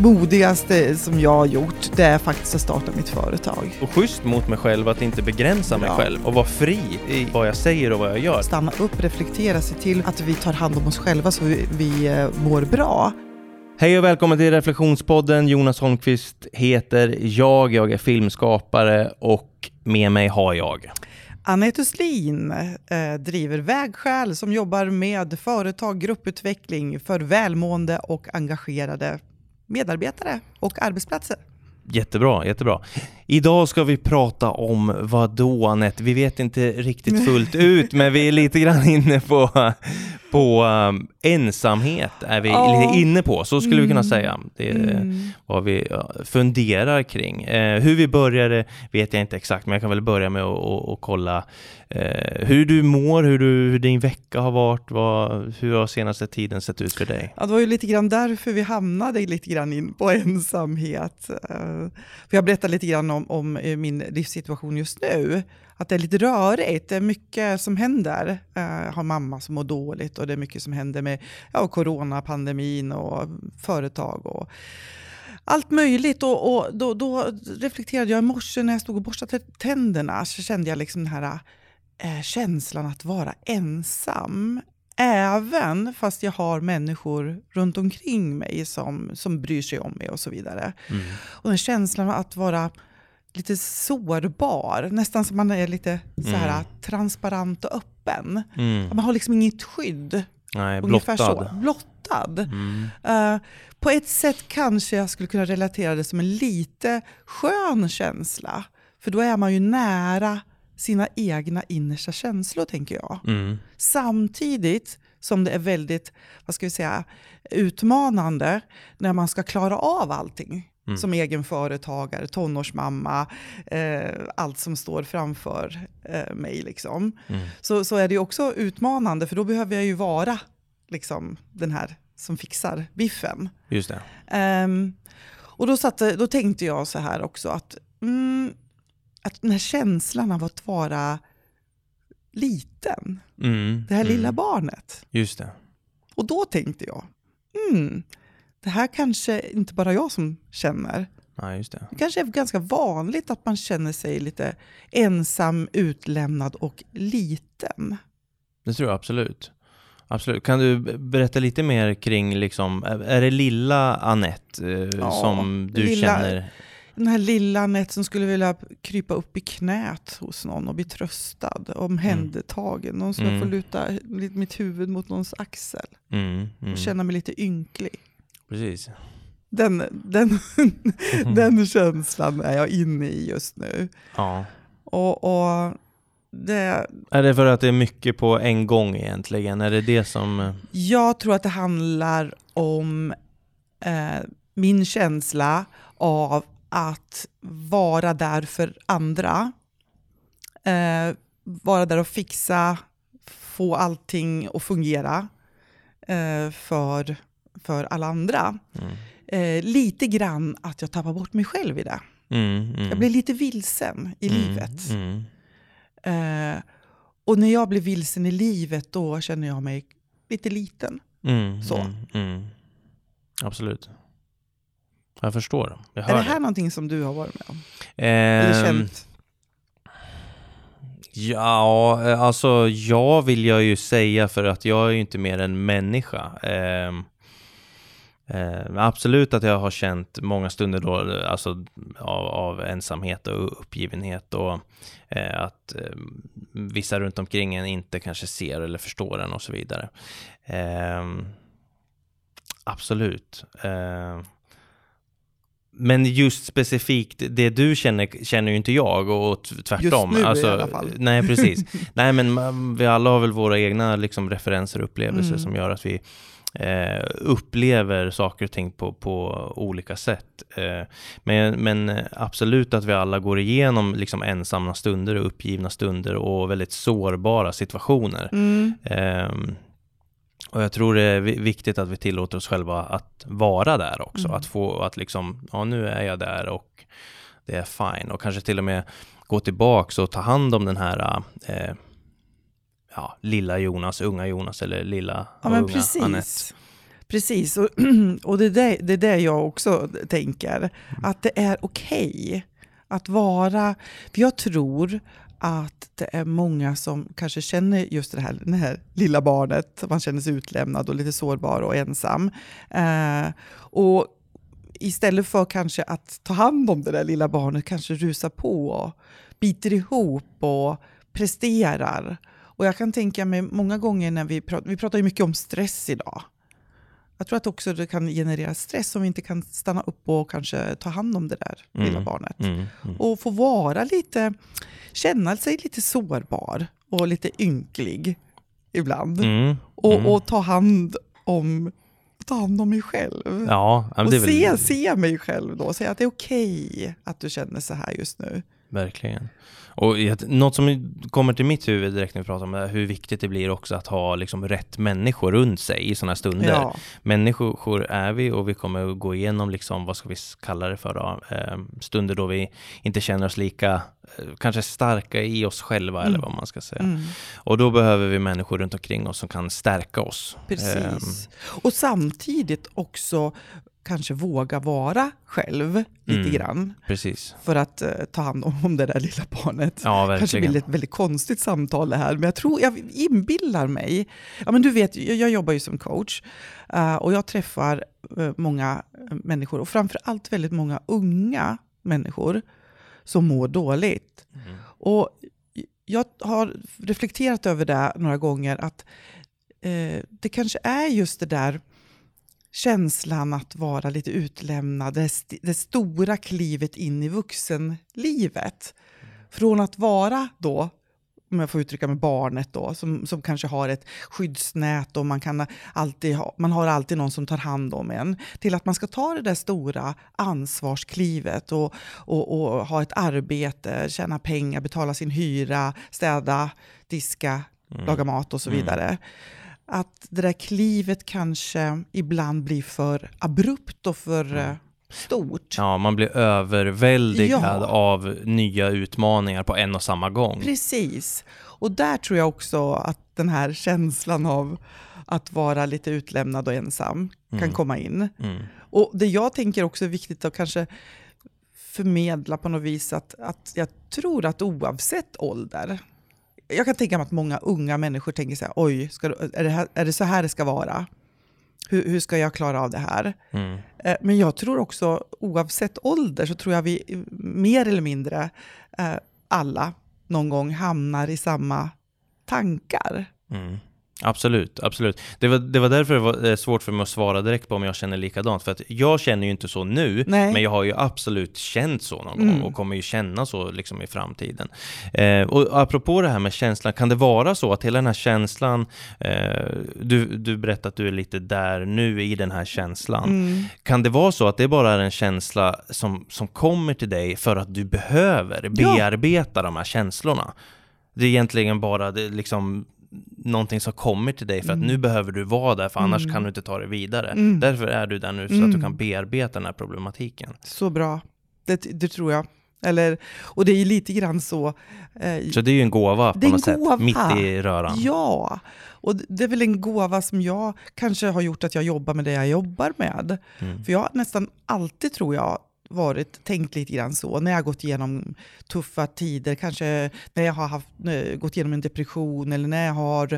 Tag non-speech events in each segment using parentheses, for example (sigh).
modigaste som jag har gjort, det är faktiskt att starta mitt företag. Och schysst mot mig själv att inte begränsa mig Ja. själv och vara fri i vad jag säger och vad jag gör. Stanna upp, reflektera, se till att vi tar hand om oss själva så vi, vi eh, mår bra. Hej och välkommen till Reflektionspodden. Jonas Holmqvist heter jag. Jag är filmskapare och med mig har jag Anette Östlin eh, driver Vägskäl som jobbar med företag, grupputveckling för välmående och engagerade medarbetare och arbetsplatser. Jättebra, jättebra. Idag ska vi prata om vad då Anette? Vi vet inte riktigt fullt ut, men vi är lite grann inne på, på um, ensamhet. Är vi Ja. lite inne på, så skulle vi kunna Mm. säga. Det är Mm. vad vi funderar kring. Eh, hur vi började vet jag inte exakt, men jag kan väl börja med att kolla eh, hur du mår, hur, du, hur din vecka har varit, vad, hur har senaste tiden sett ut för dig? Ja, det var ju lite grann därför vi hamnade lite grann in på ensamhet. Eh, För jag berättar lite grann om, om eh, min livssituation just nu. Att det är lite rörigt, det är mycket som händer. Eh, Jag har mamma som mår dåligt och det är mycket som händer med ja, coronapandemin och företag och allt möjligt. Och, och då, då reflekterade jag i morse när jag stod och borstade tänderna så kände jag liksom den här eh, känslan att vara ensam. Även fast jag har människor runt omkring mig som, som bryr sig om mig och så vidare. Mm. Och den känslan att vara lite sårbar, nästan som man är lite så här, Mm. transparent och öppen. Mm. Man har liksom inget skydd. Nej, Ungefär blottad. så. Blottad. Mm. Eh, på ett sätt kanske jag skulle kunna relatera det som en lite skön känsla. För då är man ju nära sina egna innersta känslor, tänker jag. Mm. Samtidigt som det är väldigt vad ska vi säga, utmanande när man ska klara av allting. Mm. Som egen företagare, tonårsmamma, eh, allt som står framför eh, mig. Liksom. Mm. Så, så är det också utmanande, för då behöver jag ju vara liksom, den här som fixar biffen. Just det. Ehm, och då, satte, då tänkte jag så här också att, mm, att den här känslan av att vara liten, Mm. det här mm. lilla barnet. Just det. Och då tänkte jag, mm, det här kanske inte bara jag som känner. Ja, just det. Det kanske är ganska vanligt att man känner sig lite ensam, utlämnad och liten. Det tror jag absolut. Absolut. Kan du berätta lite mer kring, liksom, är det lilla Annette eh, Ja, som du lilla- känner? Den här lilla Anette som skulle vilja krypa upp i knät hos någon och bli tröstad, omhändertagen. Någon som jag Mm. får luta mitt huvud mot någons axel Mm, mm. och känna mig lite ynklig. Precis. Den, den, (laughs) den känslan är jag inne i just nu. Ja. Och, och det, Är det för att det är mycket på en gång egentligen? Är det det som... jag tror att det handlar om eh, min känsla av att vara där för andra. Eh, vara där och fixa, få allting att fungera eh, för, för alla andra. Mm. Eh, lite grann att jag tappar bort mig själv i det. Mm, mm. Jag blir lite vilsen i Mm, livet. Mm. Eh, och när jag blir vilsen i livet då känner jag mig lite liten. Mm, Så. Absolut. Jag förstår. Jag Är det här någonting som du har varit med om? det. Eller Ehm, känt? Ja, eh, alltså jag vill jag ju säga för att jag är ju inte mer än människa. Ehm, eh, absolut att jag har känt många stunder då, eh, alltså av, av ensamhet och uppgivenhet och eh, att eh, vissa runt omkring en inte kanske ser eller förstår en och så vidare. Ehm, absolut. Ehm, men just specifikt det du känner, känner ju inte jag och tvärtom. Just nu i alltså, alla fall. (laughs) Nej, precis. (laughs) nej, men man, vi alla har väl våra egna liksom, referenser och upplevelser Mm. som gör att vi eh, upplever saker och ting på, på olika sätt. Eh, men, men absolut att vi alla går igenom liksom, ensamma stunder och uppgivna stunder och väldigt sårbara situationer. Mm. Ehm, och jag tror det är vi- viktigt att vi tillåter oss själva att vara där också. Mm. Att få, att liksom, ja nu är jag där och det är fine. Och kanske till och med gå tillbaks och ta hand om den här eh, ja, lilla Jonas, unga Jonas eller lilla Ja, men unga precis. Precis, och, (clears throat) och det, är det, det är det jag också tänker. Att det är okej okay att vara... För jag tror att det är många som kanske känner just det här, det här lilla barnet, man känner sig utlämnad och lite sårbar och ensam. Eh, och istället för kanske att ta hand om det där lilla barnet, kanske rusa på och biter ihop och presterar. Och jag kan tänka mig många gånger när vi pratar, vi pratar ju mycket om stress idag. Jag tror att också det kan generera stress om vi inte kan stanna upp och kanske ta hand om det där mm. lilla barnet. Mm. Mm. Och få vara lite, känna sig lite sårbar och lite ynklig ibland. Mm. Och, mm. och, ta hand om ta hand om mig själv. Ja, och se, väl... se mig själv då, säga att det är okej okay att du känner så här just nu. Verkligen. Och något som kommer till mitt huvud direkt när vi pratar om det, hur viktigt det blir också att ha liksom rätt människor runt sig i sådana stunder. Ja. Människor är vi och vi kommer att gå igenom, liksom, vad ska vi kalla det för då, eh, stunder då vi inte känner oss lika, eh, kanske starka i oss själva mm. eller vad man ska säga. Mm. Och då behöver vi människor runt omkring oss som kan stärka oss. Precis. Um, och samtidigt också kanske våga vara själv lite mm, grann. Precis. För att uh, ta hand om det där lilla barnet. Ja, verkligen. kanske blir ett väldigt konstigt samtal det här, men jag tror, jag inbillar mig. Ja, men du vet, jag, jag jobbar ju som coach uh, och jag träffar uh, många människor och framför allt väldigt många unga människor som mår dåligt. Mm. Och jag har reflekterat över det några gånger, att det kanske är just det där känslan att vara lite utlämnad, det, st det stora klivet in i vuxenlivet. Från att vara då, om jag får uttrycka mig barnet då, som, som kanske har ett skyddsnät och man, kan alltid ha, man har alltid någon som tar hand om en, till att man ska ta det där stora ansvarsklivet och, och, och ha ett arbete, tjäna pengar, betala sin hyra, städa, diska, mm. laga mat och så mm. vidare. Mm att det där klivet kanske ibland blir för abrupt och för mm. stort. Ja, man blir överväldigad ja. av nya utmaningar på en och samma gång. Precis. Och där tror jag också att den här känslan av att vara lite utlämnad och ensam mm. kan komma in. Mm. Och det jag tänker också är viktigt att kanske förmedla på något vis att, att jag tror att oavsett ålder jag kan tänka mig att många unga människor tänker så här, oj, ska, är, det här, är det så här det ska vara? Hur, hur ska jag klara av det här? Mm. Eh, men jag tror också, oavsett ålder, så tror jag vi mer eller mindre eh, alla någon gång hamnar i samma tankar. Mm. Absolut, absolut. Det var, det var därför det var eh, svårt för mig att svara direkt på om jag känner likadant. För att jag känner ju inte så nu, Nej. men jag har ju absolut känt så någon mm. gång och kommer ju känna så liksom i framtiden. Eh, och apropå det här med känslan, kan det vara så att hela den här känslan, eh, du, du berättade att du är lite där nu i den här känslan. Mm. Kan det vara så att det bara är en känsla som, som kommer till dig för att du behöver bearbeta ja. de här känslorna? Det är egentligen bara det, liksom någonting som kommer till dig för att mm. nu behöver du vara där för annars mm. kan du inte ta det vidare. Mm. Därför är du där nu så att du mm. kan bearbeta den här problematiken. Så bra, det, det tror jag. Eller, och det är lite grann så. Eh, så det är ju en gåva på något gåva. sätt, mitt i röran. Ja, och det är väl en gåva som jag kanske har gjort att jag jobbar med det jag jobbar med. Mm. För jag har nästan alltid, tror jag, varit, tänkt lite grann så. När jag har gått igenom tuffa tider, kanske när jag har haft, eh, gått igenom en depression eller när jag har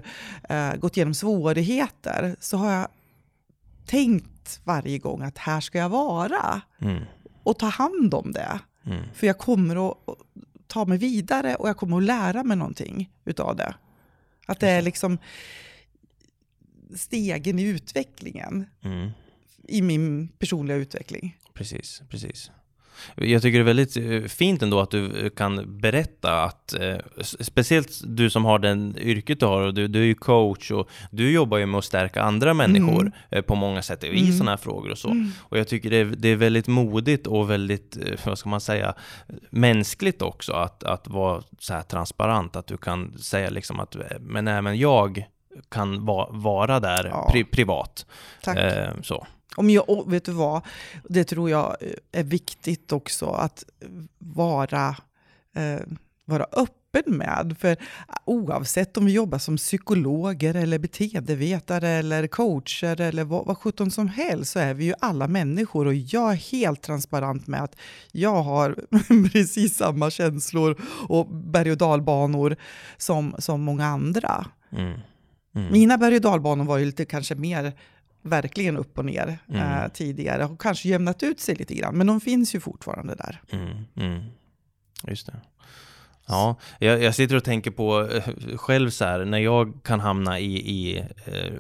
uh, gått igenom svårigheter, så har jag tänkt varje gång att här ska jag vara. Mm. Och ta hand om det. Mm. För jag kommer att ta mig vidare och jag kommer att lära mig någonting utav det. Att det är liksom stegen i utvecklingen. Mm. I min personliga utveckling. Precis, precis. Jag tycker det är väldigt eh, fint ändå att du kan berätta att, eh, speciellt du som har den yrket du har, och du, du är ju coach och du jobbar ju med att stärka andra människor mm. Eh, på många sätt i mm. sådana här frågor och så. Mm. Och jag tycker det är, det är väldigt modigt och väldigt, vad ska man säga, mänskligt också att, att vara så här transparent, att du kan säga liksom att, men även jag kan va, vara där ja. pri, privat. Tack. Eh, så. Om jag, vet du vad, det tror jag är viktigt också, att vara, eh, vara öppen med. För oavsett om vi jobbar som psykologer eller beteendevetare eller coacher eller vad, vad sjutton som helst så är vi ju alla människor och jag är helt transparent med att jag har (laughs) precis samma känslor och berg och dalbanor som, som många andra. Mm. Mm. Mina berg och dalbanor var ju lite kanske mer verkligen upp och ner mm. eh, tidigare och kanske jämnat ut sig lite grann. Men de finns ju fortfarande där. Mm. Mm. Just det. Ja, jag, jag, sitter och tänker på eh, själv så här, när jag kan hamna i, i eh,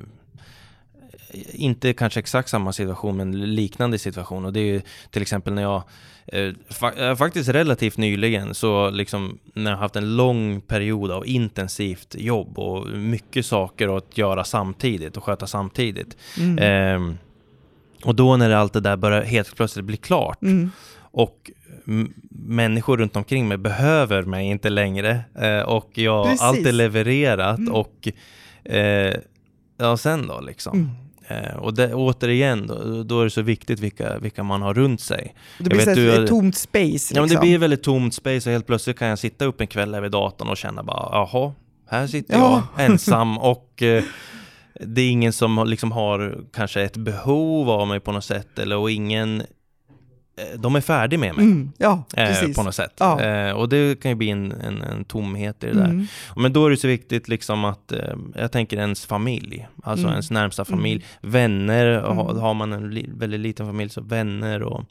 inte kanske exakt samma situation, men liknande situation. Och det är ju till exempel när jag, eh, fa eh, faktiskt relativt nyligen, så liksom när jag haft en lång period av intensivt jobb och mycket saker att göra samtidigt och sköta samtidigt. Mm. Eh, och då när allt det där börjar helt plötsligt bli klart mm. och människor runt omkring mig behöver mig inte längre eh, och jag har alltid levererat mm. och eh, ja, sen då liksom. Mm. Eh, och det, återigen, då, då, är det så viktigt vilka, vilka man har runt sig. Det blir vet, du, ett tomt space. Liksom. Ja, men det liksom. blir väldigt tomt space och helt plötsligt kan jag sitta upp en kväll vid datorn och känna bara, jaha, här sitter ja. jag (laughs) ensam och eh, det är ingen som liksom har kanske ett behov av mig på något sätt eller och ingen de är färdiga med mig. Mm, ja, eh, på något sätt. Ja. Eh, och det kan ju bli en, en, en tomhet i det där. Mm. Men då är det så viktigt liksom att, eh, jag tänker ens familj, alltså mm. ens närmsta familj, mm. vänner, har, mm. har man en li, väldigt liten familj så vänner och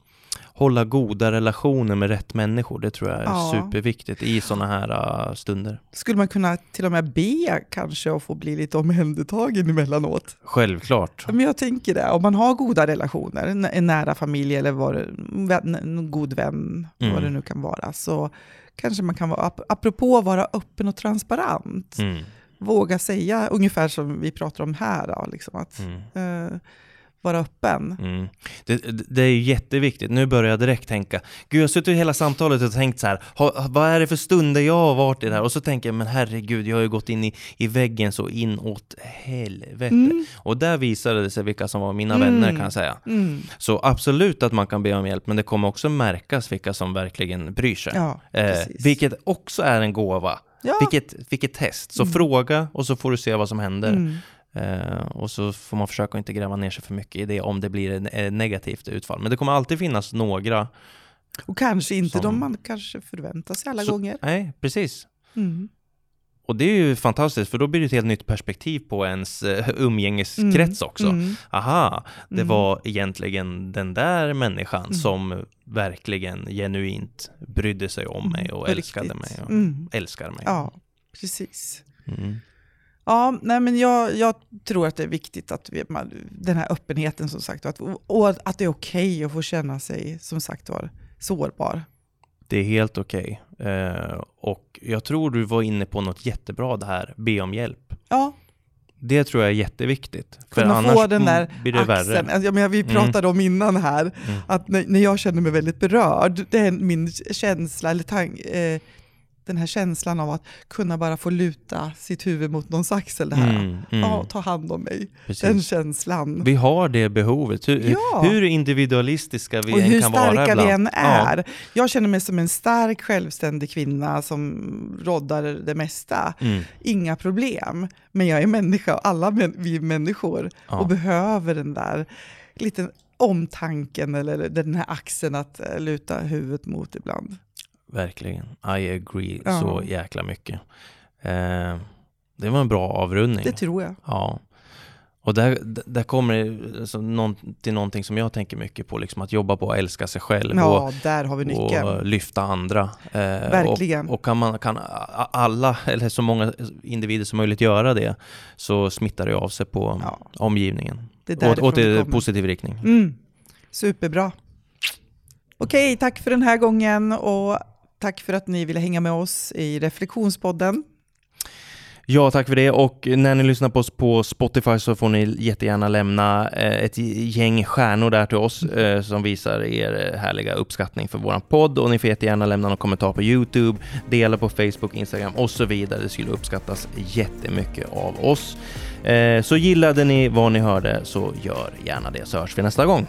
hålla goda relationer med rätt människor. Det tror jag är ja. superviktigt i sådana här uh, stunder. Skulle man kunna till och med be kanske och få bli lite omhändertagen emellanåt? Självklart. Men jag tänker det, om man har goda relationer, en nära familj eller var, en god vän, mm. vad det nu kan vara, så kanske man kan vara, apropå vara öppen och transparent, mm. våga säga ungefär som vi pratar om här, då, liksom att mm. uh, vara öppen. Mm. Det, det, är jätteviktigt. Nu börjar jag direkt tänka, gud jag har suttit hela samtalet och tänkt så här, vad är det för stunder jag har varit i det här? Och så tänker jag, men herregud, jag har ju gått in i, i väggen så inåt helvete. Mm. Och där visade det sig vilka som var mina mm. vänner kan jag säga. Mm. Så absolut att man kan be om hjälp, men det kommer också märkas vilka som verkligen bryr sig. Ja, eh, vilket också är en gåva. Ja. Vilket, vilket test. Så mm. fråga och så får du se vad som händer. Mm. Uh, och så får man försöka inte gräva ner sig för mycket i det om det blir ett negativt utfall. Men det kommer alltid finnas några. Och kanske inte som... de man kanske förväntar sig alla så, gånger. Nej, precis. Mm. Och det är ju fantastiskt, för då blir det ett helt nytt perspektiv på ens uh, umgängeskrets mm. också. Mm. Aha, det mm. var egentligen den där människan mm. som verkligen genuint brydde sig om mig och älskade mig och älskar mig. Ja, precis. Ja, nej men jag, jag, tror att det är viktigt att vi, man, den här öppenheten som sagt att, och att det är okej okay att få känna sig som sagt var sårbar. Det är helt okej. Okay. Eh, och jag tror du var inne på något jättebra det här, be om hjälp. Ja. Det tror jag är jätteviktigt. För Kunna annars få den där blir det axeln. värre. Jag menar, vi mm. pratade mm. om innan här, mm. att när, när, jag känner mig väldigt berörd, det är min känsla eller tank, eh, den här känslan av att kunna bara få luta sitt huvud mot någons axel. Det här, mm, mm. Ja, ta hand om mig. Precis. Den känslan. Vi har det behovet. Hur, ja. hur individualistiska vi och än kan vara ibland. hur starka vi än är. Ja. Jag känner mig som en stark, självständig kvinna som roddar det mesta. Mm. Inga problem. Men jag är människa och alla män, vi är människor ja. och behöver den där liten omtanken eller den här axeln att eh, luta huvudet mot ibland. Verkligen. I agree ja. så jäkla mycket. Eh, det var en bra avrundning. Det tror jag. Ja. Och där, där kommer det alltså, någon, till någonting som jag tänker mycket på, liksom att jobba på att älska sig själv ja, och, där har vi nyckeln. och lyfta andra. Eh, Verkligen. Och, och, kan, man, kan alla, eller så många individer som möjligt göra det, så smittar det av sig på ja. omgivningen. Det är åt, i positiv riktning. Mm. Superbra. Okej, tack för den här gången och Tack för att ni ville hänga med oss i Reflektionspodden. Ja, tack för det. Och när ni lyssnar på oss på Spotify så får ni jättegärna lämna eh, ett gäng stjärnor där till oss eh, som visar er härliga uppskattning för våran podd. Och ni får jättegärna lämna någon kommentar på YouTube, dela på Facebook, Instagram och så vidare. Det skulle uppskattas jättemycket av oss. Eh, så gillade ni vad ni hörde så gör gärna det så hörs vi nästa gång.